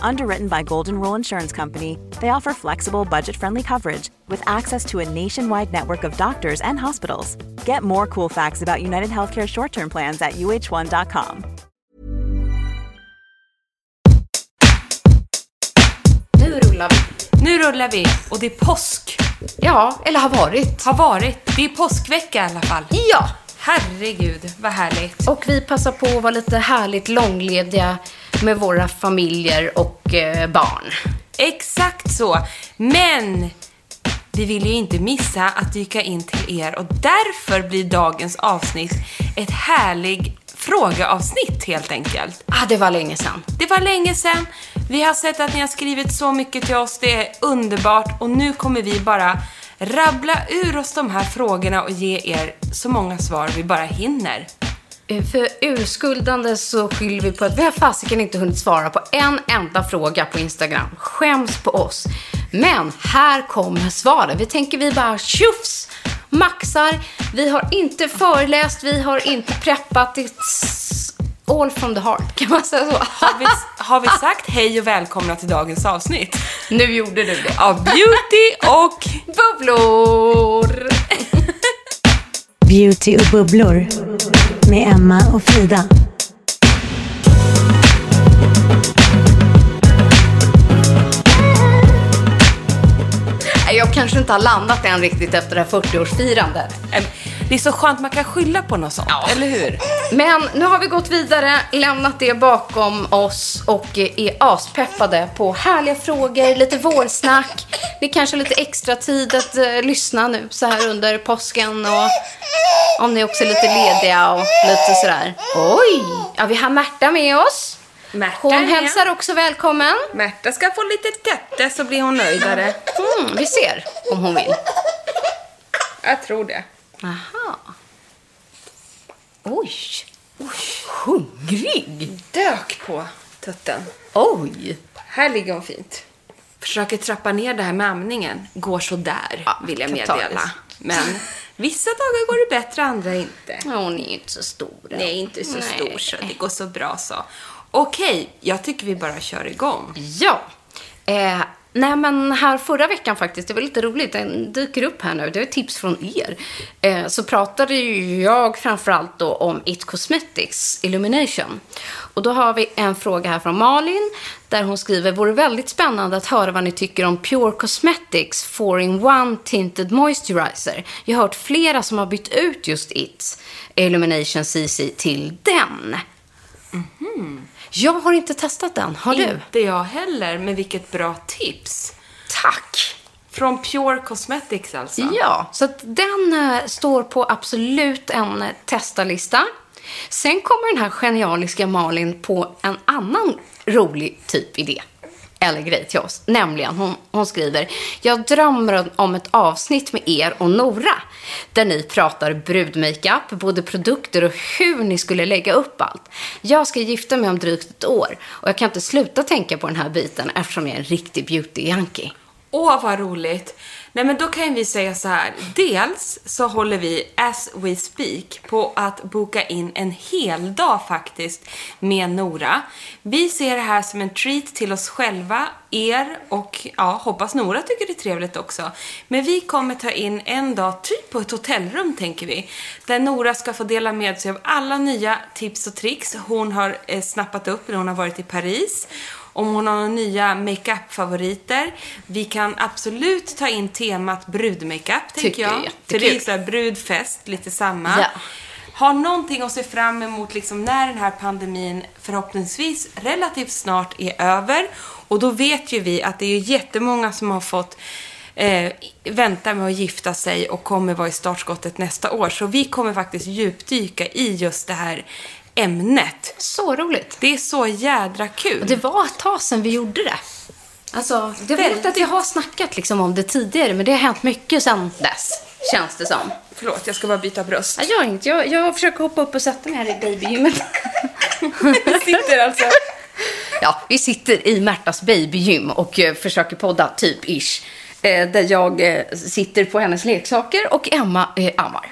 Underwritten by Golden Rule Insurance Company, they offer flexible, budget friendly coverage with access to a nationwide network of doctors and hospitals. Get more cool facts about United Healthcare short term plans at uh1.com. Nu rullar vi. Nu rullar vi och det är påsk. Ja, eller har varit. Har varit. Det är påskvecka i alla fall. Ja! Herregud, vad härligt. Och vi passar på att vara lite härligt långlediga med våra familjer och eh, barn. Exakt så. Men vi vill ju inte missa att dyka in till er och därför blir dagens avsnitt ett härligt frågeavsnitt helt enkelt. Ah, det var länge sedan. Det var länge sedan. Vi har sett att ni har skrivit så mycket till oss. Det är underbart och nu kommer vi bara rabbla ur oss de här frågorna och ge er så många svar vi bara hinner. Eh, för urskuldande så skyller vi på att vi har fasiken inte hunnit svara på en enda fråga på Instagram. Skäms på oss. Men här kommer svaren. Vi tänker vi bara tjufs, maxar. Vi har inte föreläst, vi har inte preppat. All from the heart, kan man säga så? Har vi, har vi sagt hej och välkomna till dagens avsnitt? Nu gjorde du det. Av beauty och... Bubblor! Beauty och bubblor med Emma och Frida. Jag kanske inte har landat än riktigt efter det här 40-årsfirandet. Det är så skönt man kan skylla på något sånt, eller hur? Men nu har vi gått vidare, lämnat det bakom oss och är aspeppade på härliga frågor, lite vårsnack. Det är kanske lite extra tid att eh, lyssna nu så här under påsken och om ni också är lite lediga och lite sådär. Oj! Ja, vi har Märta med oss. Märta är Hon hälsar också välkommen. Märta ska få lite tötte så blir hon nöjdare. Mm, vi ser om hon vill. Jag tror det. Aha. Oj. Oj. Hungrig. Dök på tutten. Oj. Här ligger hon fint. Försöker trappa ner det här med amningen. Går så där Ja, vill jag meddela. Men vissa dagar går det bättre, andra inte. Ja, Hon är inte så stor. Nej, inte så Nej. stor så det går så bra så. Okej, jag tycker vi bara kör igång. Ja. Eh, nej, men här förra veckan faktiskt, det var lite roligt, den dyker upp här nu, det är ett tips från er. Eh, så pratade ju jag framförallt då om It Cosmetics Illumination. Och då har vi en fråga här från Malin, där hon skriver, vore väldigt spännande att höra vad ni tycker om Pure Cosmetics 4-in-1 Tinted Moisturizer. Jag har hört flera som har bytt ut just It Illumination CC till den. Mhm. Jag har inte testat den. Har du? Inte jag heller, men vilket bra tips. Tack! Från Pure Cosmetics alltså. Ja, så att den eh, står på absolut en eh, testarlista. Sen kommer den här genialiska Malin på en annan rolig typ idé. eller grej till oss. Nämligen, hon, hon skriver, jag drömmer om ett avsnitt med er och Nora. Där ni pratar brudmakeup, både produkter och hur ni skulle lägga upp allt. Jag ska gifta mig om drygt ett år och jag kan inte sluta tänka på den här biten eftersom jag är en riktig beauty-junkie. Åh, vad roligt! Nej, men då kan vi säga så här. Dels så håller vi, as we speak, på att boka in en hel dag faktiskt med Nora. Vi ser det här som en treat till oss själva, er och ja, hoppas Nora tycker det är trevligt också. Men vi kommer ta in en dag, typ på ett hotellrum tänker vi, där Nora ska få dela med sig av alla nya tips och tricks hon har eh, snappat upp när hon har varit i Paris om hon har några nya makeup-favoriter. Vi kan absolut ta in temat brudmakeup, tänker jag jag. För det är så här brudfest, lite samma. Ja. Har någonting att se fram emot liksom när den här pandemin förhoppningsvis relativt snart är över. Och då vet ju vi att det är jättemånga som har fått eh, vänta med att gifta sig och kommer vara i startskottet nästa år. Så vi kommer faktiskt djupdyka i just det här ämnet. Så roligt. Det är så jädra kul. Och det var ett tag sedan vi gjorde det. Alltså, jag vet Väldigt. att jag har snackat liksom om det tidigare, men det har hänt mycket sedan dess, känns det som. Förlåt, jag ska bara byta bröst. Jag inte. Jag, jag försöker hoppa upp och sätta mig här i babygymmet. Vi sitter alltså... Ja, vi sitter i Märtas babygym och eh, försöker podda, typ ish. Eh, där jag eh, sitter på hennes leksaker och Emma eh, ammar.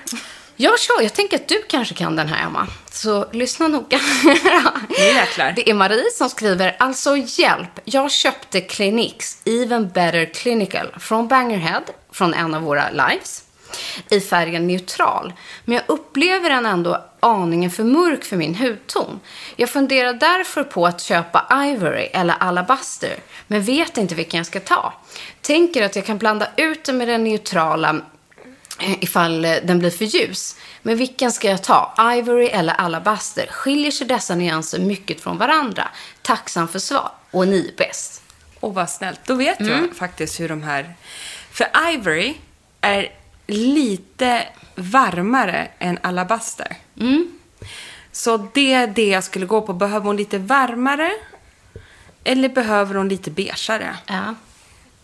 Jag kör, jag tänker att du kanske kan den här Emma. Så lyssna noga. Jäklar. Det är Marie som skriver, alltså hjälp, jag köpte Cliniques Even Better Clinical från Bangerhead, från en av våra lives, i färgen neutral. Men jag upplever den ändå aningen för mörk för min hudton. Jag funderar därför på att köpa Ivory eller Alabaster, men vet inte vilken jag ska ta. Tänker att jag kan blanda ut den med den neutrala ifall eh, den blir för ljus. Men vilken ska jag ta? Ivory eller Alabaster? Skiljer sig dessa nyanser mycket från varandra? Tacksam för svar. Och ni är bäst. Åh, vad snällt. Då vet jag faktiskt hur de här... För Ivory är lite varmare än Alabaster. Så det är det jag skulle gå på. Behöver hon lite varmare? Eller behöver hon lite beigeare? Ja,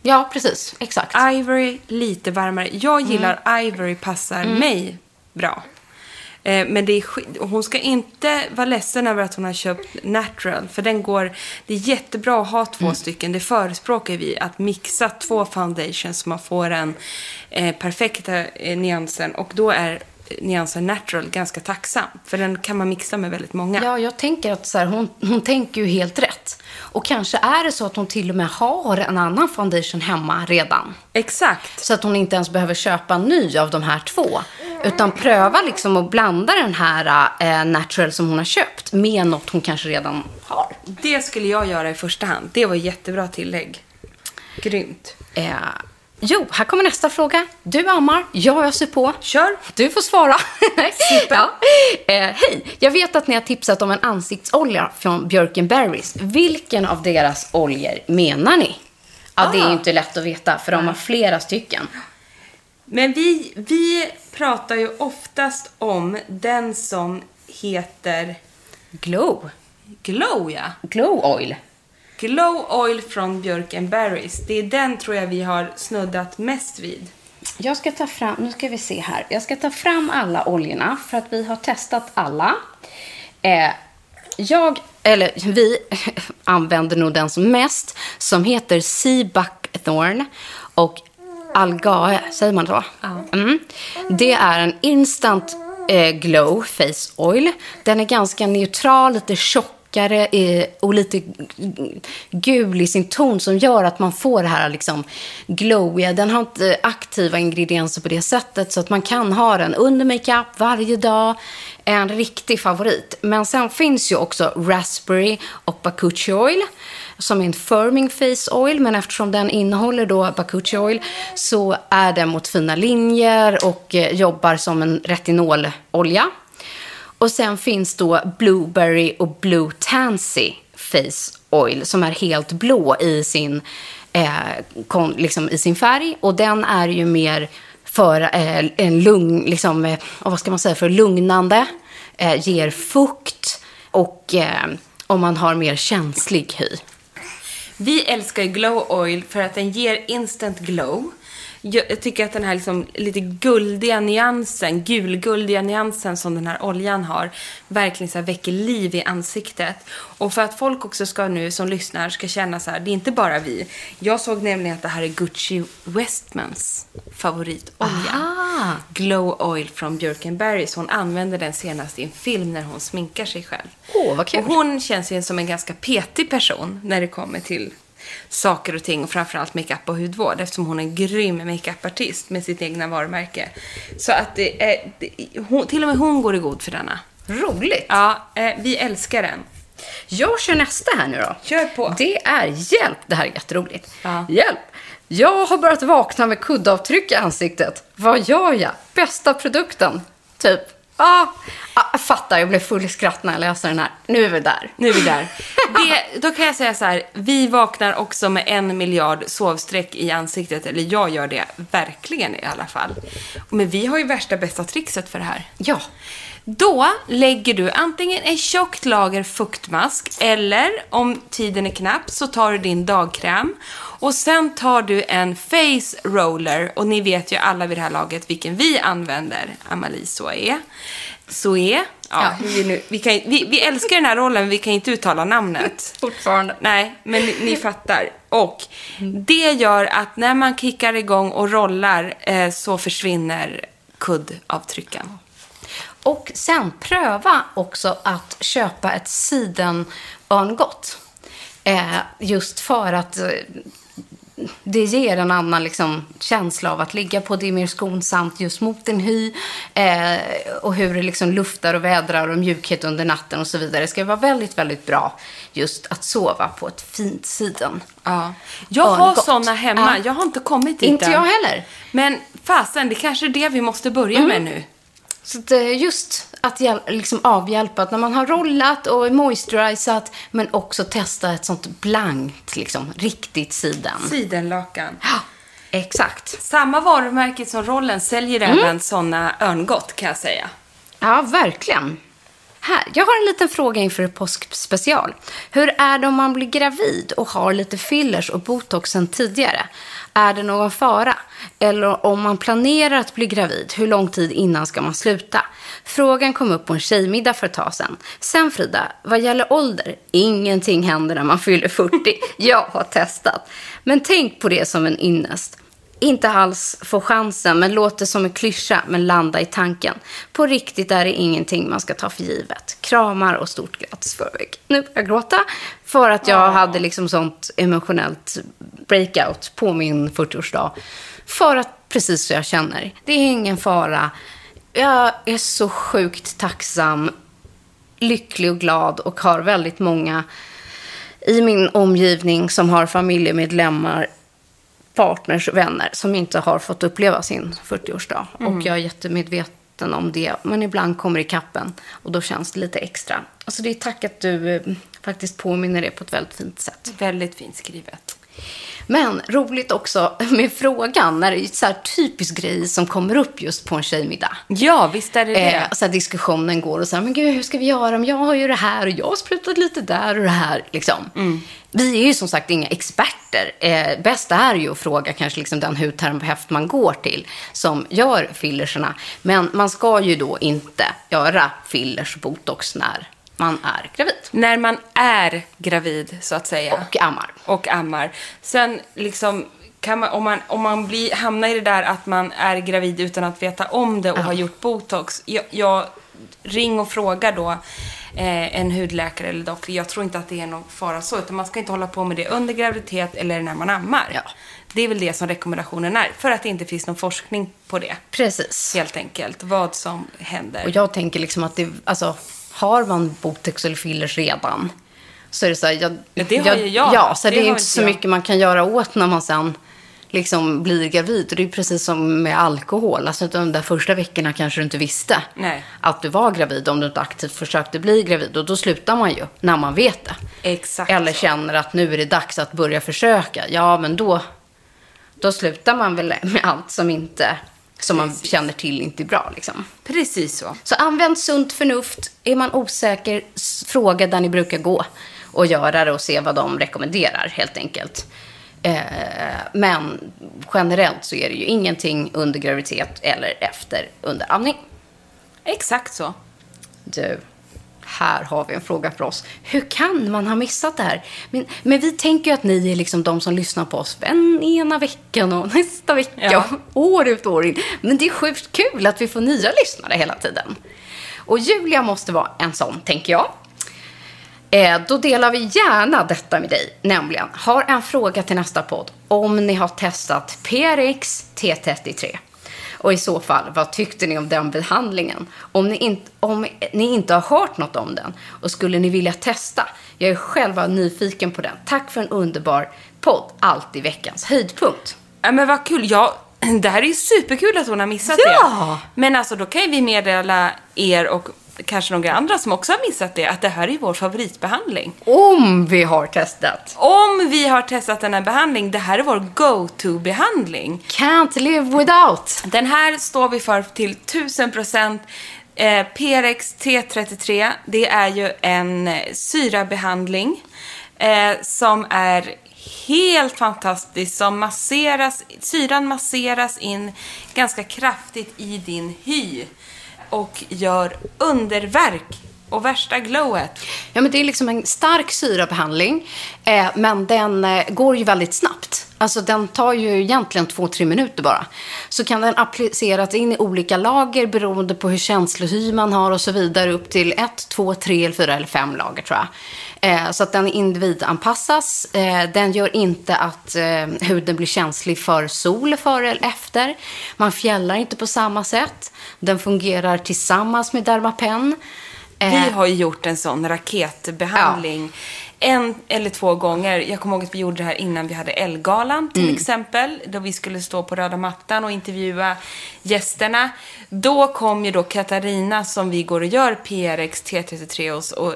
ja precis. Exakt. Ivory, lite varmare. Jag gillar Ivory, passar mig bra. Eh, Men det är skit- hon ska inte vara ledsen över att hon har köpt natural. För den går, det är jättebra att ha två stycken. Det förespråkar vi. Att mixa två foundations så man får den eh, perfekta eh, nyansen. Och då är nyansen natural ganska tacksam. För den kan man mixa med väldigt många. Ja, jag tänker att så här, hon, hon tänker ju helt rätt. Och kanske är det så att hon till och med har en annan foundation hemma redan. Exakt. Så att hon inte ens behöver köpa en ny av de här två. Utan pröva liksom att blanda den här eh, natural som hon har köpt med något hon kanske redan har. Det skulle jag göra i första hand. Det var jättebra tillägg. Grymt. Eh, jo, här kommer nästa fråga. Du ammar, jag öser på. Kör. Du får svara. ja. eh, Hej, jag vet att ni har tipsat om en ansiktsolja från Björken Berries. Vilken av deras oljor menar ni? Ja, det är Ah. ju inte lätt att veta för de har flera stycken. Men vi, vi pratar ju oftast om den som heter Glow. Glow, ja. Glow oil. Glow Oil från Björk Berries. Det är den tror jag vi har snuddat mest vid. Jag ska ta fram, nu ska vi se här. Jag ska ta fram alla oljorna för att vi har testat alla. Eh, jag, eller vi, använder nog den som mest som heter Sea Buckthorn och Algae, säger man så? Mm. Det är en instant eh, glow face oil. Den är ganska neutral, lite tjockare mörkare och lite gul i sin ton som gör att man får det här liksom glowiga. Den har inte aktiva ingredienser på det sättet så att man kan ha den under makeup varje dag. En riktig favorit. Men sen finns ju också raspberry och bakuchi oil som är en firming face oil, men eftersom den innehåller då bakuchi oil så är den mot fina linjer och eh, jobbar som en retinololja. Och sen finns då blueberry och blue tansy face oil som är helt blå i sin, eh, kon, liksom i sin färg och den är ju mer för eh, en lugn, liksom, eh, vad ska man säga, för lugnande, eh, ger fukt och eh, om man har mer känslig hy. Vi älskar ju Glow Oil för att den ger instant glow. Jag tycker att den här liksom lite guldiga nyansen, gulguldiga nyansen som den här oljan har, verkligen så väcker liv i ansiktet. Och för att folk också ska nu, som lyssnar, ska känna så här, det är inte bara vi. Jag såg nämligen att det här är Gucci Westmans favoritolja. Ah. Glow Oil från Björkenberry. Så hon använder den senast i en film när hon sminkar sig själv. Åh, vad kul. Och hon känns ju som en ganska petig person när det kommer till saker och ting och framförallt makeup och hudvård eftersom hon är en grym makeupartist med sitt egna varumärke. Så att det är, det, hon, till och med hon går i god för denna. Roligt. Ja, eh, vi älskar den. Jag kör nästa här nu då. Kör på. Det är hjälp. Det här är jätteroligt. Ja. Hjälp. Jag har börjat vakna med kuddavtryck i ansiktet. Vad gör jag? Bästa produkten. Typ. Ah, ah, fattar, jag blev full i skratt när jag läste den här. Nu är vi där. Nu är vi där. Det, då kan jag säga så här, vi vaknar också med en miljard sovsträck i ansiktet. Eller jag gör det verkligen i alla fall. Men vi har ju värsta bästa trixet för det här. Ja. Då lägger du antingen en tjockt lager fuktmask eller om tiden är knapp så tar du din dagkräm och sen tar du en face roller och ni vet ju alla vid det här laget vilken vi använder, Amalie Soe. Soe, ja, Ja. Vi, nu, vi, kan, vi, vi älskar den här rollen men vi kan inte uttala namnet. Fortfarande. Nej, men ni, ni fattar. Och det gör att när man kickar igång och rollar eh, så försvinner kuddavtrycken. Och sen pröva också att köpa ett sidenörngott. Eh, just för att eh, det ger en annan liksom, känsla av att ligga på. Det är mer skonsamt just mot din hy. Eh, och hur det liksom luftar och vädrar och mjukhet under natten och så vidare. Det ska vara väldigt, väldigt bra just att sova på ett fint siden. Ja. Jag har såna hemma. Ja. Jag har inte kommit dit Inte än. jag heller. Men fasen, det kanske är det vi måste börja med nu. Så att, eh, just att liksom avhjälpa att när man har rollat och moisturizat men också testa ett sånt blankt, liksom, riktigt siden. Sidenlakan. Ja, exakt. Samma varumärke som rollen säljer även såna örngott kan jag säga. Ja, verkligen. Här, jag har en liten fråga inför påskspecial. Hur är det om man blir gravid och har lite fillers och botox sen tidigare? Är det någon fara? Eller om man planerar att bli gravid, hur lång tid innan ska man sluta? Frågan kom upp på en tjejmiddag för ett tag sedan. Sen Frida, vad gäller ålder, ingenting händer när man fyller 40. Jag har testat. Men tänk på det som en ynnest. Inte alls få chansen, men låter som en klyscha, men landa i tanken. På riktigt är det ingenting man ska ta för givet. Kramar och stort grattis förväg. Nu börjar jag gråta för att jag hade liksom sånt emotionellt breakout på min 40-årsdag. För att precis så jag känner. Det är ingen fara. Jag är så sjukt tacksam, lycklig och glad och har väldigt många i min omgivning som har familjemedlemmar partners, vänner som inte har fått uppleva sin 40-årsdag. Och jag är jättemedveten om det. Men ibland kommer det i kappen och då känns det lite extra. Alltså det är tack att du eh, faktiskt påminner det på ett väldigt fint sätt. Väldigt fint skrivet. Men roligt också med frågan, när det är så här typisk grej som kommer upp just på en tjejmiddag. Ja, visst är det det. Eh, så diskussionen går och så här, men gud, hur ska vi göra? Men jag har ju det här och jag har sprutat lite där och det här. Liksom. Vi är ju som sagt inga experter. Eh, bäst är ju att fråga kanske liksom den hudterapeut man går till som gör fillerserna. Men man ska ju då inte göra fillers och botox när man är gravid När man är gravid, så att säga. och ammar. och ammar. Sen liksom, man, om man, om man blir, hamnar i det där att man är gravid utan att veta om det och har gjort botox. Jag, jag ring och fråga då eh, en hudläkare eller doktor. Jag tror inte att det är någon fara så, utan man ska inte hålla på med det under graviditet eller när man ammar. Ja. Det är väl det som rekommendationen är, för att det inte finns någon forskning på det. Precis. Helt enkelt, vad som händer. Och jag tänker liksom att det, alltså, har man botox eller fillers redan så är det så här, jag, Ja, det har ju jag. Ja, så Det det, är inte så jag. mycket man kan göra åt när man sen liksom blir gravid. Och det är precis som med alkohol. Alltså de där första veckorna kanske du inte visste Nej. att du var gravid om du inte aktivt försökte bli gravid. Och då slutar man ju när man vet det. Exakt Eller känner att nu är det dags att börja försöka. Ja, men då, då slutar man väl med allt som inte som man känner till inte är bra. Liksom. Precis så. Så använd sunt förnuft. Är man osäker, fråga där ni brukar gå. och göra det och se vad de rekommenderar helt enkelt. Eh, men generellt så är det ju ingenting under graviditet eller efter under amning. Exakt så. Du, här har vi en fråga för oss. Hur kan man ha missat det här? Men, men vi tänker ju att ni är liksom de som lyssnar på oss den ena veckan och nästa vecka Ja. och år ut och år in. Men det är sjukt kul att vi får nya lyssnare hela tiden. Och Julia måste vara en sån, tänker jag. Eh, då delar vi gärna detta med dig, nämligen har en fråga till nästa podd om ni har testat PRX T33. Och i så fall, vad tyckte ni om den behandlingen? Om ni, inte, om ni inte har hört något om den och skulle ni vilja testa? Jag är själva nyfiken på den. Tack för en underbar podd. Alltid veckans höjdpunkt. Ja, men vad kul. Ja, det här är ju superkul att hon har missat Ja! det. Men alltså då kan ju vi meddela er och kanske några andra som också har missat det att det här är vår favoritbehandling. Om vi har testat. Om vi har testat den här behandlingen, det här är vår go-to-behandling. Can't live without. Den här står vi för till 1000%. Eh, PRX T33, det är ju en eh, syrabehandling eh, som är helt fantastisk. Som masseras, syran masseras in ganska kraftigt i din hy och gör underverk och värsta glowet. Ja, men det är liksom en stark syrabehandling, eh, men den eh, går ju väldigt snabbt. Alltså den tar ju egentligen två, tre minuter bara. Så kan den appliceras in i olika lager beroende på hur känslohy man har och så vidare. Upp till ett, två, tre, eller fyra eller fem lager tror jag. Eh, så att den individanpassas. Eh, den gör inte att eh, huden blir känslig för sol före eller efter. Man fjällar inte på samma sätt. Den fungerar tillsammans med Dermapen. Eh, Vi har ju gjort en sån raketbehandling. En eller två gånger. Jag kommer ihåg att vi gjorde det här innan vi hade Elgalan till Mm. exempel. Då vi skulle stå på röda mattan och intervjua gästerna. Då kom ju då Katarina som vi går och gör PRX T33 hos och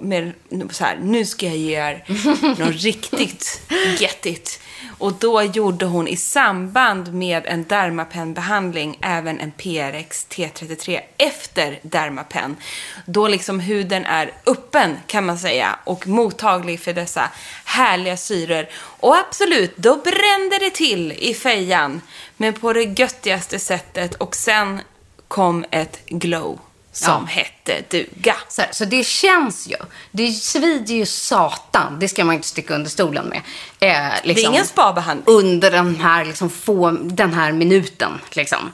med så här, nu ska jag ge er något riktigt gettigt. Och då gjorde hon i samband med en Dermapen-behandling även en PRX T33 efter Dermapen. Då liksom huden är öppen kan man säga och mottaglig för dessa härliga syror. Och absolut, då brände det till i fejan. Men på det göttigaste sättet och sen kom ett glow som Ja. hette duga. Så, här, så det känns ju. Det svider ju satan. Det ska man inte sticka under stolen med. Eh, liksom, Det är ingen spabehandling. Under den här, liksom, få, den här minuten. Liksom.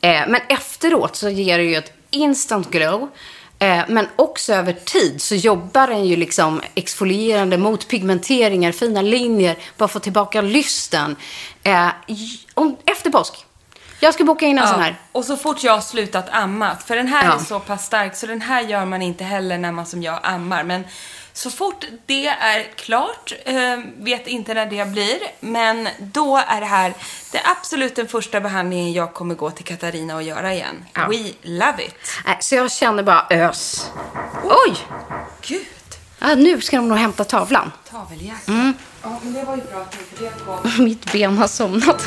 Eh, men efteråt så ger det ju ett instant glow. Eh, men också över tid så jobbar den ju liksom exfolierande mot pigmenteringar, fina linjer, bara få tillbaka lysten. Eh, om, efter påsk. Jag ska boka in en sån här. Och så fort jag har slutat amma, för den här Ja. är så pass stark så den här gör man inte heller när man som jag ammar. Men så fort det är klart, eh, vet inte när det blir, men då är det här det absolut den första behandlingen jag kommer gå till Katarina och göra igen. Ja. We love it. Så jag känner bara ös. Oj! Gud, Ah, nu ska de nog hämta tavlan. taveljäkel. Mm. Ja, men det var ju bra att inte det kom. Mitt ben har somnat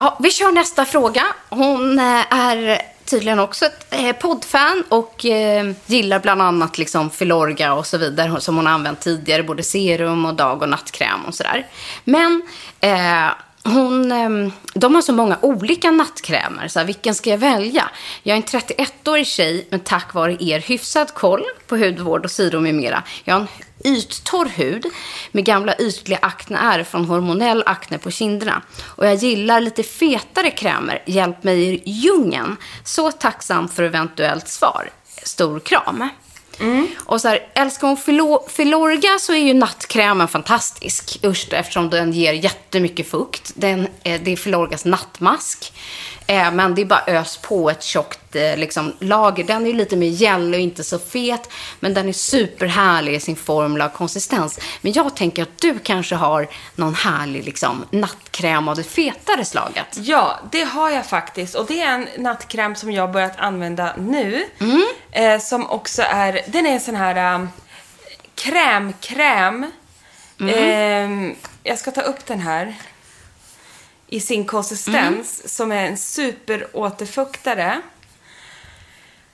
Ja, vi kör nästa fråga. Hon eh, är tydligen också ett eh, poddfan och eh, gillar bland annat liksom Filorga och så vidare som hon har använt tidigare, både serum och dag och nattkräm och sådär. Men eh, hon, ehm, de har så många olika nattkrämer, så här, vilken ska jag välja? Jag är en 31-årig tjej, men tack vare er hyfsad koll på hudvård och sidor med mera. Jag har en yttorr hud med gamla ytliga akneär från hormonell akne på kinderna. Och jag gillar lite fetare krämer. Hjälp mig i djungeln. Så tacksam för eventuellt svar. Stor kram. Mm. Och så här, älskar hon Filorga så är ju nattkrämen fantastisk. Usch, eftersom den ger jättemycket fukt. Den, eh, det är Filorgas nattmask. Eh, men det är bara ös på ett tjockt eh, liksom, lager. Den är lite mer gel och inte så fet. Men den är superhärlig i sin formula och konsistens. Men jag tänker att du kanske har någon härlig liksom, nattkräm av det fetare slaget. Ja, det har jag faktiskt. Och det är en nattkräm som jag har börjat använda nu. Eh, som också är, den är en sån här um, krämkräm. Eh, jag ska ta upp den här. I sin konsistens. Som är en superåterfuktare.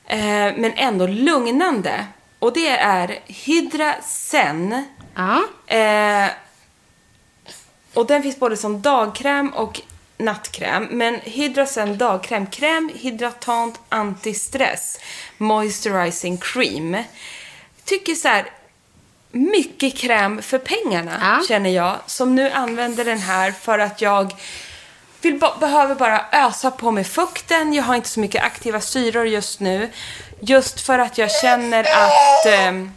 Eh, men ändå lugnande. Och det är Hydrasen. Ja. Eh, och den finns både som dagkräm och nattkräm. Men Hydrasen dagkräm, kräm hydratant antistress moisturizing cream. Tycker så här, mycket kräm för pengarna Ja. känner jag. Som nu använder den här för att jag vill behöver bara ösa på med fukten. Jag har inte så mycket aktiva syror just nu. Just för att jag känner att ehm,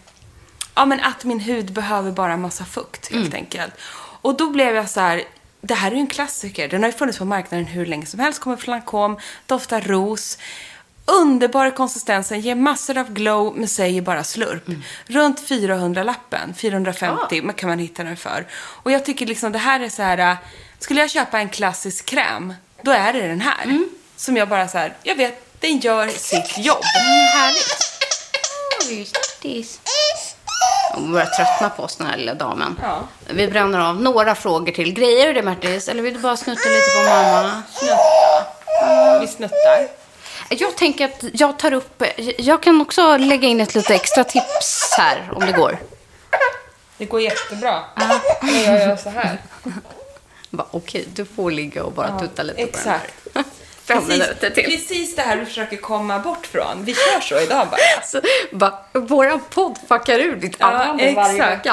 ja, men att min hud behöver bara massa fukt helt enkelt. Och då blev jag så här, det här är ju en klassiker. Den har ju funnits på marknaden hur länge som helst. Kommer från Lancome, doftar ros. Underbar konsistensen, ger massor av glow men säger bara slurp. Runt 400 lappen, 450 man kan man hitta den för. Och jag tycker liksom det här är så här, äh, skulle jag köpa en klassisk kräm, då är det den här. Som jag bara så här, jag vet, den gör sitt jobb. Härligt. Oj, tis. Hon börjar tröttna på oss, den här lilla damen. Ja. Vi bränner av några frågor till. Grejer du det, Martis? Eller vill du bara snutta lite på mamma? Vi snuttar. Jag tänker att jag tar upp... Jag kan också lägga in ett lite extra tips här, om det går. Det går jättebra. Men jag gör så här. Bara, Okej, du får ligga och bara tutta lite på Exakt. den här. Fem minuter till. precis det här du försöker komma bort från. Vi kör så idag bara. Så, bara, våran podd fuckar ur ditt varje exakt.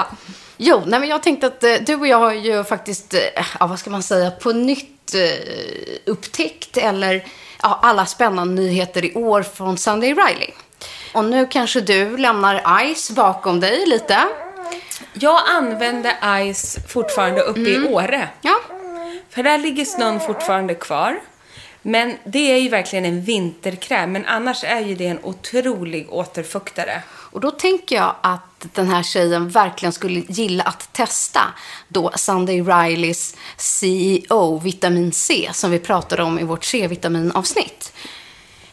Jo, nej, men jag tänkte att eh, du och jag har ju faktiskt, eh, ja, vad ska man säga, på nytt eh, upptäckt eller ja, alla spännande nyheter i år från Sunday Riley. Och nu kanske du lämnar Ice bakom dig lite. Jag använder Ice fortfarande uppe i Åre. Ja, För där ligger snön fortfarande kvar. Men det är ju verkligen en vinterkräm. Men annars är ju det en otrolig återfuktare. Och då tänker jag att den här tjejen verkligen skulle gilla att testa då Sunday Rileys CEO Vitamin C som vi pratade om i vårt C-vitaminavsnitt.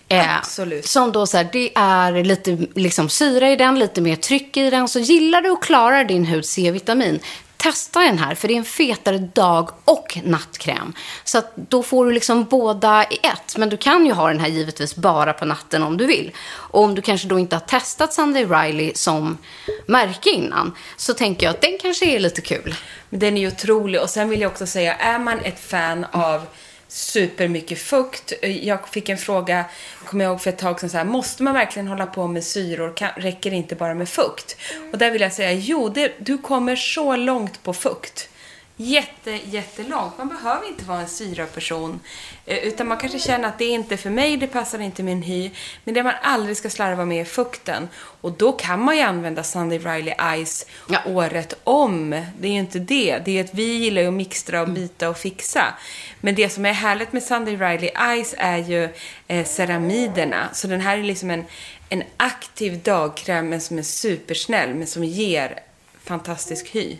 Eh, Absolut. Som då så här, det är lite liksom syra i den, lite mer tryck i den. Så gillar du och klarar din hud C-vitamin, testa den här, för det är en fetare dag och nattkräm. Så att då får du liksom båda i ett. Men du kan ju ha den här givetvis bara på natten om du vill. Och om du kanske då inte har testat Sunday Riley som märke innan, så tänker jag att den kanske är lite kul. Men den är ju otrolig. Och sen vill jag också säga, är man ett fan av supermycket fukt. Jag fick en fråga, kommer jag ihåg för ett tag sedan, så här, måste man verkligen hålla på med syror? Kan, räcker det inte bara med fukt? Och där vill jag säga, jo, det, du kommer så långt på fukt. Jätte, jättelångt. Man behöver inte vara en syraperson. eh, Utan man kanske känner att det är inte för mig, det passar inte min hy. Men det man aldrig ska slarva med är fukten. Och då kan man ju använda Sunday Riley Ice Ja. året om. Det är ju inte det. Det är att vi gillar ju att mixtra och byta och fixa. Men det som är härligt med Sunday Riley Ice är ju eh, ceramiderna. Så den här är liksom en, en aktiv dagkräm men som är supersnäll men som ger fantastisk hy.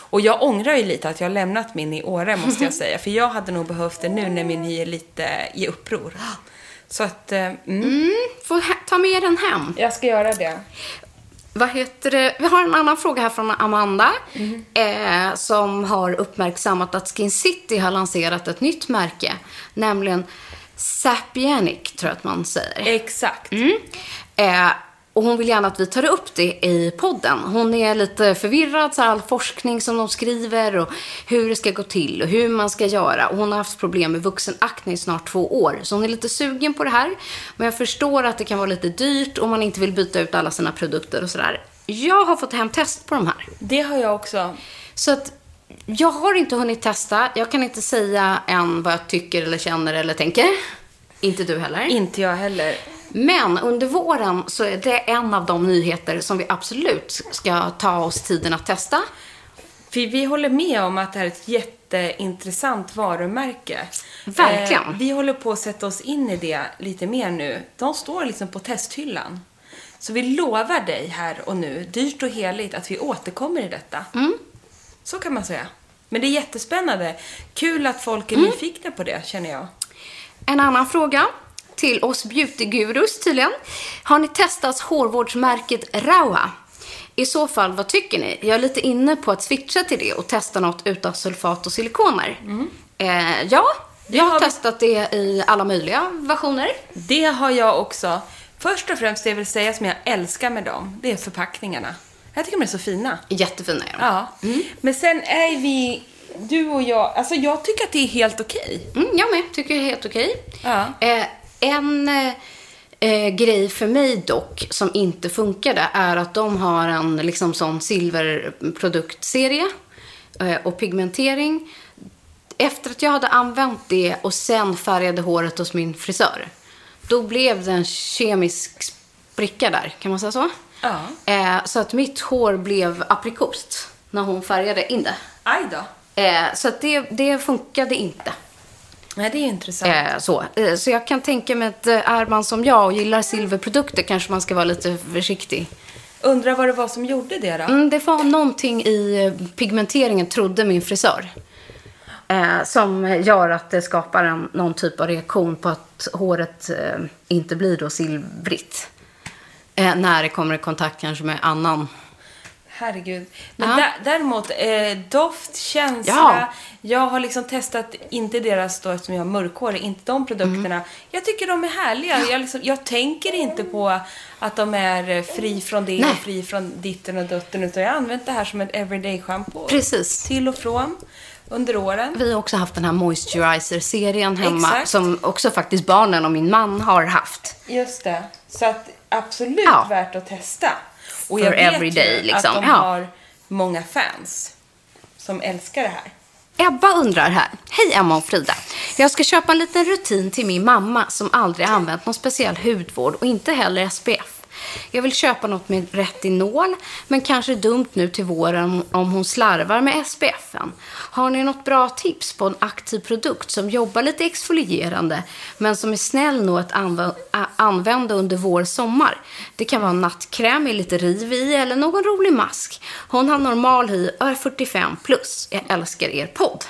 Och jag ångrar ju lite att jag har lämnat min i Åre måste jag säga. För jag hade nog behövt det nu när min hy är lite i uppror. Så att, eh, mm. Får he- ta med den hem. jag ska göra det. Vad heter det? Vi har en annan fråga här från Amanda. Eh, som har uppmärksammat att Skin City har lanserat ett nytt märke. Nämligen Sapienic, tror jag att man säger. Exakt. Mm. Eh, och hon vill gärna att vi tar upp det i podden. Hon är lite förvirrad, så all forskning som de skriver och hur det ska gå till och hur man ska göra. Och hon har haft problem med vuxenakne i snart två år. Så hon är lite sugen på det här. Men jag förstår att det kan vara lite dyrt om man inte vill byta ut alla sina produkter och sådär. Jag har fått hem test på de här. Det har jag också. Så att jag har inte hunnit testa. Jag kan inte säga än vad jag tycker eller känner eller tänker. Inte du heller. Inte jag heller. Men under våren så är det en av de nyheter som vi absolut ska ta oss tiden att testa. För vi håller med om att det här är ett jätteintressant varumärke. Verkligen. Eh, vi håller på att sätta oss in i det lite mer nu. De står liksom på testhyllan. Så vi lovar dig här och nu, dyrt och heligt, att vi återkommer i detta. Så kan man säga. Men det är jättespännande. Kul att folk är nyfikna på det, känner jag. En annan fråga till oss beautygurus tydligen. Har ni testat hårvårdsmärket Raua? I så fall, vad tycker ni? Jag är lite inne på att switcha till det och testa något utan sulfat och silikoner. Eh, ja, jag har har testat det i alla möjliga versioner. Det har jag också. Först och främst det jag vill säga som jag älskar med dem, det är förpackningarna. Jag tycker de är så fina. Jättefina är de. Ja. Men sen är vi, du och jag, alltså jag tycker att det är helt okej. Mm, jag med. Tycker det är helt okej. Ja. Eh, en eh, eh, grej för mig dock som inte funkade är att de har en liksom sån silverproduktserie eh, och pigmentering. Efter att jag hade använt det och sen färgade håret hos min frisör, då blev det en kemisk spricka där, kan man säga så? Ja. Eh, så att mitt hår blev aprikos när hon färgade in det. Aj då. Eh, så att det, det funkade inte. Nej, det är intressant. Eh, så. Eh, så jag kan tänka mig att eh, är man som jag och gillar silverprodukter kanske man ska vara lite försiktig. Undrar vad det var som gjorde det då? Mm, det var någonting i eh, pigmenteringen, trodde min frisör. Eh, som gör att det skapar en, någon typ av reaktion på att håret eh, inte blir då silvrigt. När det kommer i kontakt kanske med annan. Herregud. Men Ja. dä- däremot, eh, doft, känsla. Ja. Jag har liksom testat, inte deras då eftersom jag har mörkhårig, inte de produkterna. Mm. Jag tycker de är härliga. Jag, liksom, jag tänker inte på att de är eh, fri från det Nej. och fri från ditten och dutten. Utan jag har använt det här som ett everyday shampoo. Precis. Till och från under åren. Vi har också haft den här moisturizer-serien hemma. Exakt. Som också faktiskt barnen och min man har haft. Just det. Så att absolut Ja. värt att testa. Och For jag vet everyday, ju liksom. att de Ja. har många fans som älskar det här. Ebba undrar här. Hej Emma och Frida. Jag ska köpa en liten rutin till min mamma som aldrig använt någon speciell hudvård och inte heller SPF. Jag vill köpa något med retinol, men kanske dumt nu till våren om hon slarvar med SPFen. Har ni något bra tips på en aktiv produkt som jobbar lite exfolierande, men som är snäll nog att anv- använda under vår sommar? Det kan vara en nattkräm med lite riv i eller någon rolig mask. Hon har normal hy och är 45 plus. Jag älskar er podd.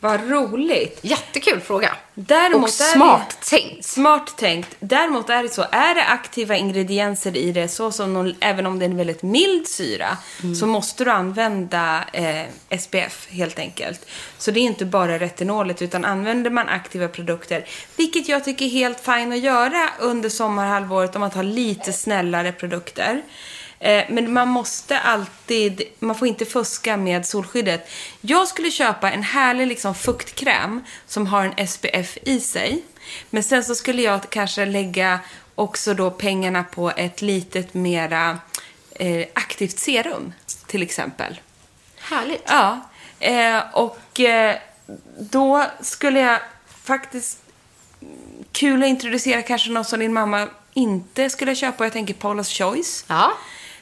Vad roligt. Jättekul fråga. Däremot och är det- smart tänkt. Smart tänkt. Däremot är det så, är det aktiva ingredienser i det, så som någon, även om det är en väldigt mild syra, så måste du använda eh, SPF helt enkelt. Så det är inte bara retinolet, utan använder man aktiva produkter, vilket jag tycker är helt fint att göra under sommarhalvåret om man tar lite snällare produkter. Eh, Men man måste alltid, man får inte fuska med solskyddet. Jag skulle köpa en härlig liksom fuktkräm som har en SPF i sig. Men sen så skulle jag kanske lägga också då pengarna på ett litet mera eh, aktivt serum till exempel. Härligt. Ja, eh, och eh, då skulle jag faktiskt kul att introducera kanske något som din mamma inte skulle köpa. Jag tänker Paula's Choice. Ja.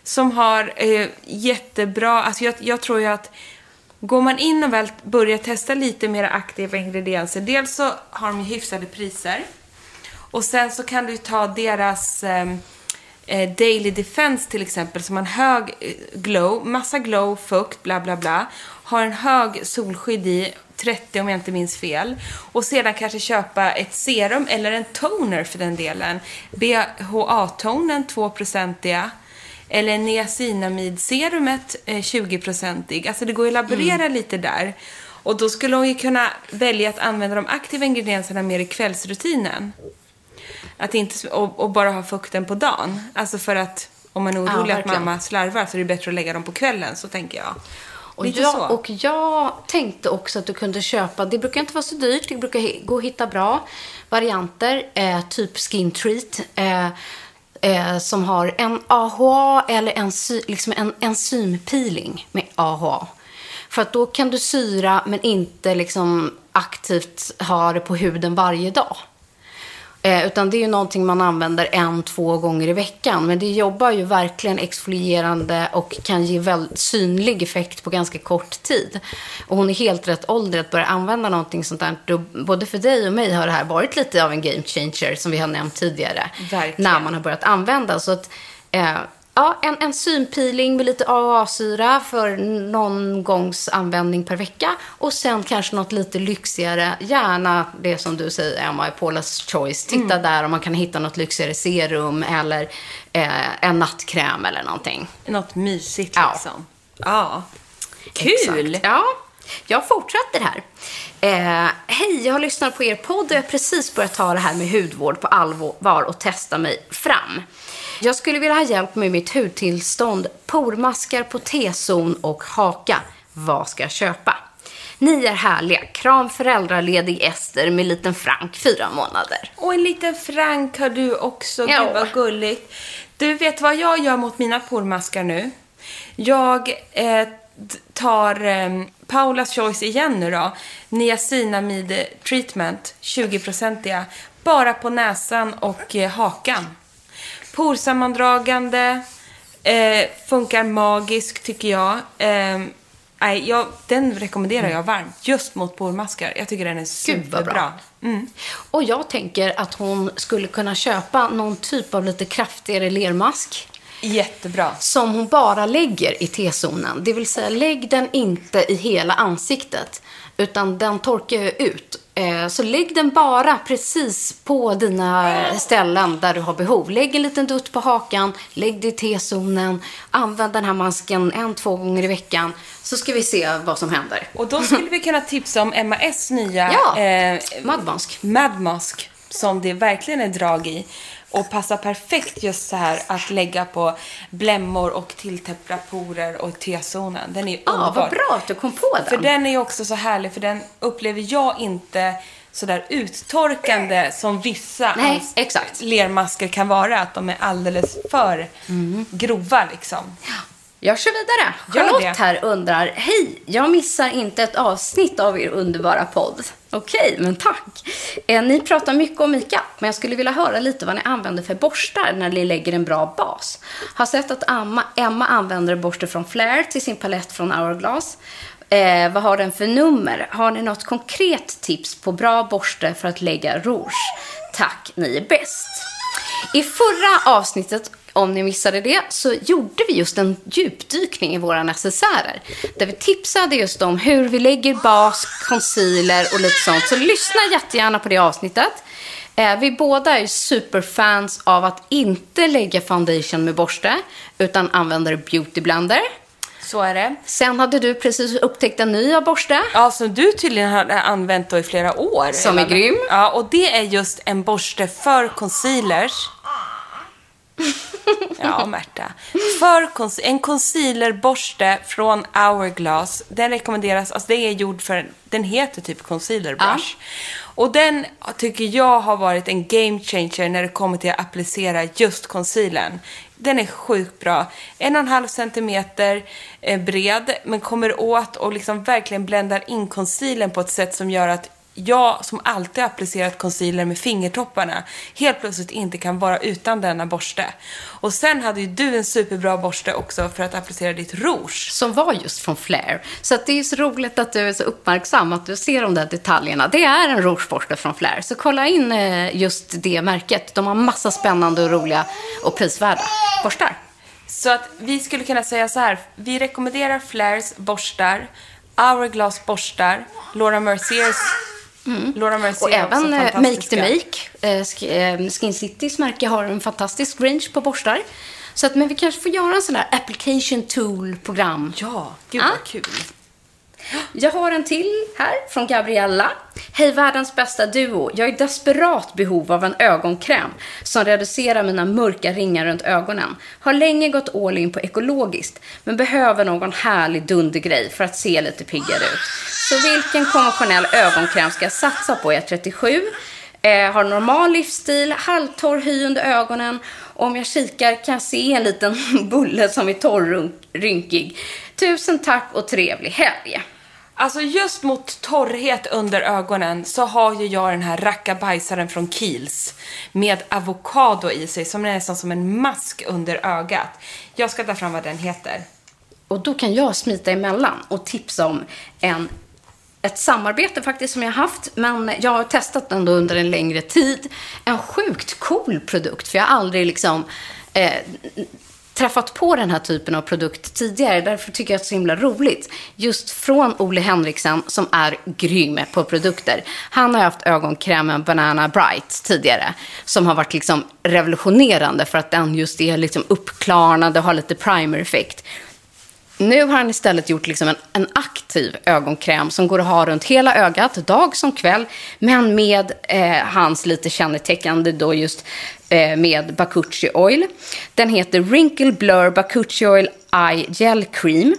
Som har eh, jättebra, alltså jag, jag tror ju att går man in och väl börjar testa lite mer aktiva ingredienser, dels så har de ju hyfsade priser. Och sen så kan du ta deras ehm, eh, Daily Defense till exempel, som har en hög eh, glow, massa glow, fukt, bla bla bla. Har en hög solskydd i, 30 om jag inte minns fel. Och sedan kanske köpa ett serum eller en toner för den delen. BHA-tonen 2-procentiga. Eller niacinamidserumet eh, 20-procentig. Alltså det går ju att laborera lite där. Och då skulle hon ju kunna välja att använda de aktiva ingredienserna mer i kvällsrutinen. Att inte, och, och bara ha fukten på dagen. Alltså för att om man är orolig att verkligen. mamma slarvar så är det bättre att lägga dem på kvällen, så tänker jag. Och jag, så. och jag tänkte också att du kunde köpa, det brukar inte vara så dyrt, det brukar gå att hitta bra varianter, eh, typ Skin Treat, eh, eh, som har en AHA eller en, liksom en enzympeeling med AHA. För att då kan du syra men inte liksom aktivt ha det på huden varje dag. Eh, utan det är ju någonting man använder en, två gånger i veckan. Men det jobbar ju verkligen exfolierande och kan ge väldigt synlig effekt på ganska kort tid. Och hon är helt rätt ålder att börja använda någonting sånt där. Då, både för dig och mig har det här varit lite av en game changer som vi har nämnt tidigare. Verkligen. När man har börjat använda. Så att, eh, ja, en enzympeeling med lite AHA-syra för någon gångs användning per vecka. Och sen kanske något lite lyxigare. Gärna det som du säger, Emma, i Paula's Choice. Titta där om man kan hitta något lyxigare serum eller eh, en nattkräm eller någonting. Något mysigt Ja. liksom. Ja. Kul! Exakt. Ja, jag fortsätter här. Eh, Hej, jag har lyssnat på er podd och jag har precis börjat ta det här med hudvård på allvar och testa mig fram. Jag skulle vilja ha hjälp med mitt hudtillstånd, pormaskar på T-zon och haka. Vad ska jag köpa? Ni är härliga. Kram föräldraledig Ester med liten Frank, fyra månader. Och en liten Frank har du också. Ja. Gud vad gulligt. Du vet vad jag gör mot mina pormaskar nu? Jag eh, tar eh, Paulas Choice igen nu då. Niacinamide treatment, 20-procentiga. Bara på näsan och eh, hakan. Porsammandragande. Eh, funkar magiskt tycker jag. Eh, nej, jag. Den rekommenderar jag varmt. Just mot pormaskar. Jag tycker den är Gud, vad bra. superbra. Mm. Och jag tänker att hon skulle kunna köpa någon typ av lite kraftigare lermask. Jättebra. som hon bara lägger i T-zonen. Det vill säga, lägg den inte i hela ansiktet, utan den torkar ju ut. Eh, Så lägg den bara precis på dina ställen där du har behov. Lägg en liten dutt på hakan, lägg det i T-zonen, använd den här masken en, två gånger i veckan, så ska vi se vad som händer. Och då skulle vi kunna tipsa om MAS nya Ja, eh, Madmask. Mad Mask, som det verkligen är drag i. Och passar perfekt just så här att lägga på blämmor och tilltäppta porer och T-zonen. Den är Ja, underbar. vad bra att du kom på den. För den är också så härlig, för den upplever jag inte sådär uttorkande som vissa Nej, exakt. lermasker kan vara. Att de är alldeles för grova liksom. Jag kör vidare. Charlotte här undrar, hej, jag missar inte ett avsnitt av er underbara podd. Okej, men tack. Eh, ni pratar mycket om makeup, men jag skulle vilja höra lite vad ni använder för borstar när ni lägger en bra bas. Har sett att Emma, Emma använder borste från Flair till sin palett från Hourglass. Eh, vad har den för nummer? Har ni något konkret tips på bra borste för att lägga rouge? Tack, ni är bäst. I förra avsnittet om ni missade det, så gjorde vi just en djupdykning i våra necessärer. Där vi tipsade just om hur vi lägger bas, concealer och lite sånt. Så lyssna jättegärna på det avsnittet. Eh, vi båda är superfans av att inte lägga foundation med borste, utan använder beauty blender. Så är det. Sen hade du precis upptäckt en ny borste. Ja, som du tydligen har använt då i flera år. Som är grym. Ja, och det är just en borste för concealers. Ja, Märta. För en concealerborste från Hourglass. Den rekommenderas, alltså det är gjord för, den heter typ concealer brush. Och den tycker jag har varit en game changer när det kommer till att applicera just concealern. Den är sjukt bra. En och en halv centimeter eh, bred, men kommer åt och liksom verkligen bländar in concealern på ett sätt som gör att jag som alltid har applicerat concealer med fingertopparna helt plötsligt inte kan vara utan denna borste. Och sen hade ju du en superbra borste också för att applicera ditt rouge. Som var just från Flair. Så det är så roligt att du är så uppmärksam, att du ser de där detaljerna. Det är en rougeborste från Flair. Så kolla in eh, just det märket. De har massa spännande och roliga och prisvärda borstar. Så att vi skulle kunna säga så här. Vi rekommenderar Flairs borstar, Hourglass borstar, Laura Merciers Laura Mercier Och även eh, Make to Make. Eh, eh, Skin Citys märke har en fantastisk range på borstar. Så att, men vi kanske får göra en sån där application tool-program. Ja, gud Ah. vad kul. Jag har en till här från Gabriella. Hej världens bästa duo. Jag är i desperat behov av en ögonkräm som reducerar mina mörka ringar runt ögonen. Har länge gått all in på ekologiskt, men behöver någon härlig dundergrej för att se lite piggare ut. Så vilken konventionell ögonkräm ska jag satsa på? Jag är 37, eh, har normal livsstil, halvtorr hy under ögonen. Om jag kikar kan jag se en liten bulle som är torrrynkig. Tusen tack och trevlig helg. Alltså just mot torrhet under ögonen så har ju jag den här rackabajsaren från Kiehl's med avokado i sig som är nästan som en mask under ögat. Jag ska ta fram vad den heter. Och då kan jag smita emellan och tipsa om en, ett samarbete faktiskt som jag har haft. Men jag har testat den då under en längre tid. En sjukt cool produkt. För jag har aldrig liksom eh, träffat på den här typen av produkt tidigare. Därför tycker jag att det är så himla roligt. Just från Ole Henriksen som är grym på produkter. Han har haft ögonkrämen Banana Bright tidigare. Som har varit liksom revolutionerande för att den just är liksom uppklarnande och har lite primer-effekt. Nu har han istället gjort liksom en, en aktiv ögonkräm som går att ha runt hela ögat, dag som kväll, men med eh, hans lite kännetecknande då just eh, med Bakuchi Oil. Den heter Wrinkle Blur Bakuchi Oil Eye Gel Cream.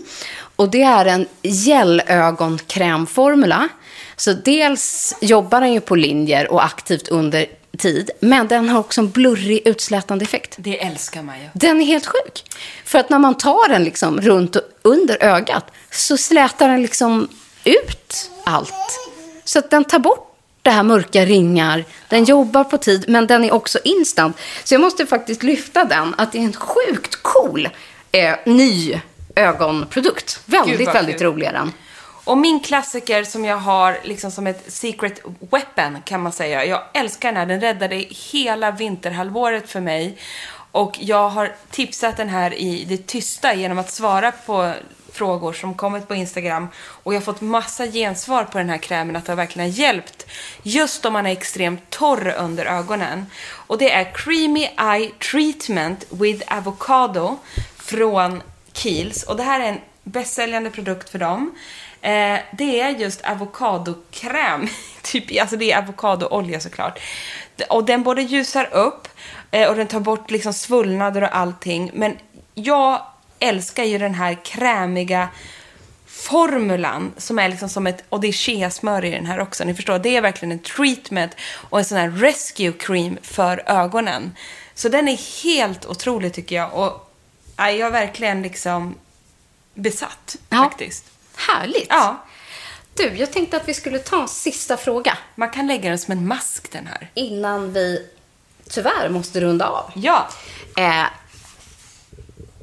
Och det är en gelögonkrämformula. Så dels jobbar den ju på linjer och aktivt under tid, men den har också en blurrig utslätande effekt. Det älskar man ju. Den är helt sjuk. För att när man tar den liksom runt och under ögat så slätar den liksom ut allt. Så att den tar bort det här mörka ringar. Den jobbar på tid, men den är också instant. Så jag måste faktiskt lyfta den, att det är en sjukt cool eh, ny ögonprodukt. Väldigt, väldigt rolig är den. Och min klassiker som jag har liksom som ett secret weapon kan man säga. Jag älskar den här. Den räddade hela vinterhalvåret för mig. Och jag har tipsat den här i det tysta genom att svara på frågor som kommit på Instagram. Och jag har fått massa gensvar på den här krämen att det verkligen har hjälpt. Just om man är extremt torr under ögonen. Och det är Creamy Eye Treatment with Avocado från Kiehl's. Och det här är en bästsäljande produkt för dem. Eh, det är just avokadokräm. typ, alltså det är avokadoolja såklart. Och den både ljusar upp eh, och den tar bort liksom svullnader och allting. Men jag älskar ju den här krämiga formulan som är liksom som ett, och det är cheasmör i den här också, ni förstår, det är verkligen en treatment och en sån här rescue cream för ögonen. Så den är helt otrolig tycker jag och ja, jag är verkligen liksom besatt Ja. faktiskt. Härligt. Ja, Du, jag tänkte att vi skulle ta en sista fråga man kan lägga den som en mask den här. innan vi tyvärr måste runda av. Ja, Eh,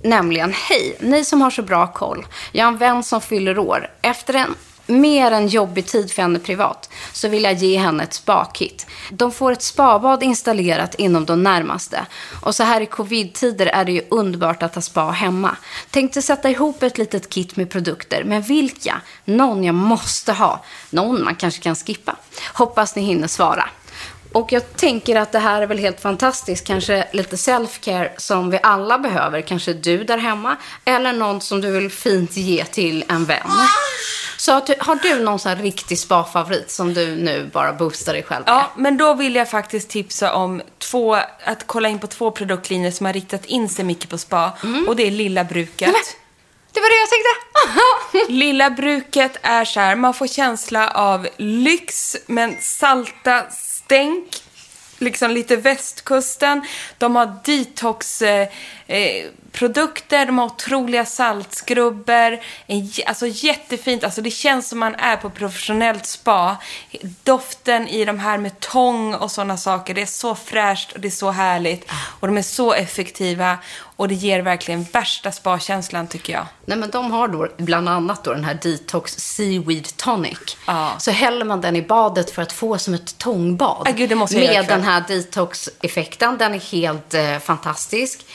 nämligen, hej, ni som har så bra koll. Jag har en vän som fyller år. Efter en mer än jobbig tid för henne privat så vill jag ge henne ett spakit. De får ett spabad installerat inom de närmaste. Och så här i covid-tider är det ju underbart att ha spa hemma. Tänkte sätta ihop ett litet kit med produkter, men vilka? Någon jag måste ha. Någon man kanske kan skippa. Hoppas ni hinner svara. Och jag tänker att det här är väl helt fantastiskt. Kanske lite self-care som vi alla behöver. Kanske du där hemma. Eller någon som du vill fint ge till en vän. Ah! Så att du, har du någon sån riktig spa-favorit som du nu bara boostar dig själv med? Ja, men då vill jag faktiskt tipsa om två, att kolla in på två produktlinjer som har riktat in sig mycket på spa. Och det är Lilla Bruket. Men, det var det jag tänkte. Lilla Bruket är så här, man får känsla av lyx, men salta stänk. Liksom lite västkusten. De har detox eh, eh, produkter, de har otroliga. En, j- alltså jättefint, alltså det känns som man är på professionellt spa. Doften i de här med tång och sådana saker, det är så fräscht och det är så härligt. Och de är så effektiva och det ger verkligen värsta spa-känslan tycker jag. Nej, men de har då bland annat då den här Detox Seaweed Tonic. Ja. Så häller man den i badet för att få som ett tångbad. Ah, gud, det måste jag Med den här detox-effekten. Den är helt eh, fantastisk.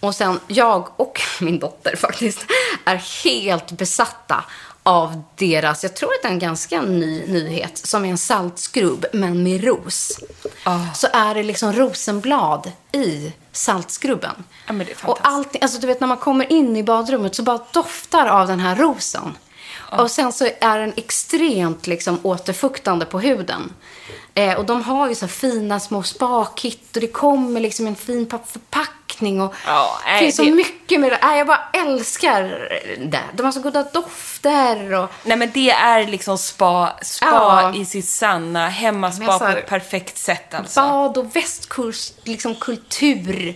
Och sen, jag och min dotter faktiskt, är helt besatta av deras, jag tror att det är en ganska ny nyhet, som är en saltskrubb, men med ros. Ah. Så är det liksom rosenblad i saltskrubben. Ja, och allting, alltså du vet när man kommer in i badrummet så bara doftar av den här rosen. Och sen så är den extremt liksom återfuktande på huden. Eh, och de har ju så här fina små spakit och det kommer liksom en fin papp- förpackning och Ja, det nej, finns så det- mycket med det. Nej, jag bara älskar det. De har så goda dofter och Nej men det är liksom spa, spa Ja. i sitt sanna, hemmaspa på ett perfekt sätt alltså. bad och västkust, liksom kultur,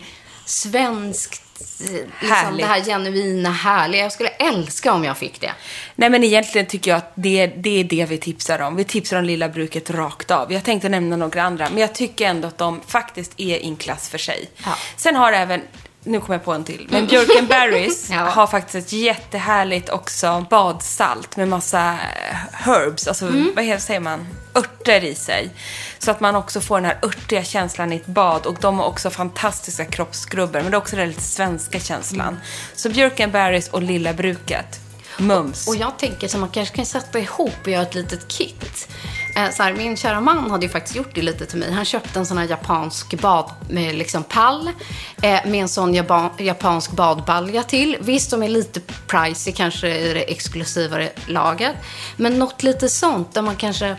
svenskt, eh, liksom det här genuina, härliga. Jag skulle älska om jag fick det. Nej men egentligen tycker jag att det, det är det vi tipsar om. Vi tipsar om Lilla Bruket rakt av. Jag tänkte nämna några andra, men jag tycker ändå att de faktiskt är i en klass för sig. Ja. Sen har även nu kommer jag på en till. Men Björken Berries Ja. har faktiskt ett jättehärligt också badsalt med massa eh, herbs, alltså Mm. vad heter, säger man? Örter i sig. Så att man också får den här örtiga känslan i ett bad och de har också fantastiska kroppsskrubbar men det är också den lite svenska känslan. Mm. Så Björken Berries och Lilla Bruket. Mums. Och jag tänker så man kanske kan sätta ihop och göra ett litet kit. Eh, så här, min kära man hade ju faktiskt gjort det lite till mig. Han köpte en sån här japansk bad med liksom pall. Eh, med en sån japansk badbalja till. Visst, de är lite pricey kanske i det exklusivare laget. Men något lite sånt där man kanske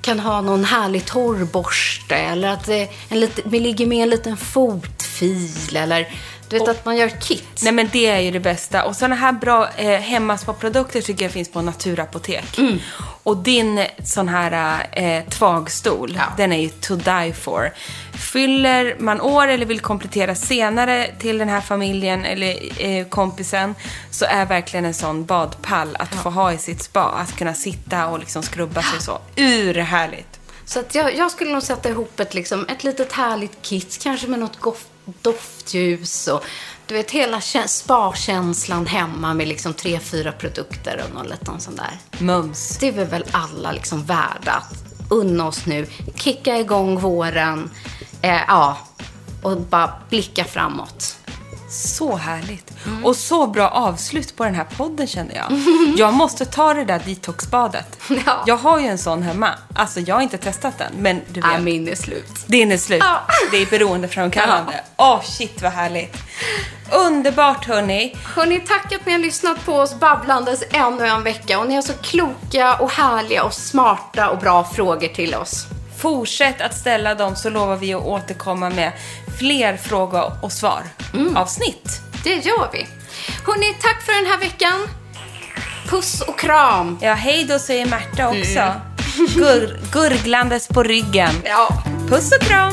kan ha någon härlig torrborste. Eller att det en lite, det ligger med en liten fotfil. Eller du vet att man gör kit. Nej men det är ju det bästa. Och sådana här bra eh, hemmaspaprodukter tycker jag finns på Naturapotek. Mm. Och din sån här eh, tvagstol, Ja. den är ju to die for. Fyller man år eller vill komplettera senare till den här familjen eller eh, kompisen så är verkligen en sån badpall att få ha i sitt spa. Att kunna sitta och liksom skrubba sig så. Urhärligt. Så att jag, jag skulle nog sätta ihop ett, liksom, ett litet härligt kit, kanske med något gof, doftljus och du vet hela kä- spa-känslan hemma med liksom tre, fyra produkter och någon liten sån där. Mums. Det är vi väl alla liksom värda att unna oss nu, kicka igång våren, eh, ja, och bara blicka framåt. Så härligt. Mm. Och så bra avslut på den här podden känner jag. Jag måste ta det där detoxbadet. Ja. Jag har ju en sån hemma. Alltså jag har inte testat den, men du vet. Äh, min är slut. Din är slut. Ja. Det är beroendeframkallande. Åh, shit vad härligt. Underbart hörni. Hörni, tack att ni har lyssnat på oss babblandes ännu en vecka. Och ni har så kloka och härliga och smarta och bra frågor till oss. Fortsätt att ställa dem så lovar vi att återkomma med fler frågor och svar avsnitt. Det gör vi. Hörni, tack för den här veckan. Puss och kram. Ja, hej då säger Märta också. Gur- gurglandes på ryggen. Ja. Puss och kram.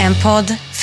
En podd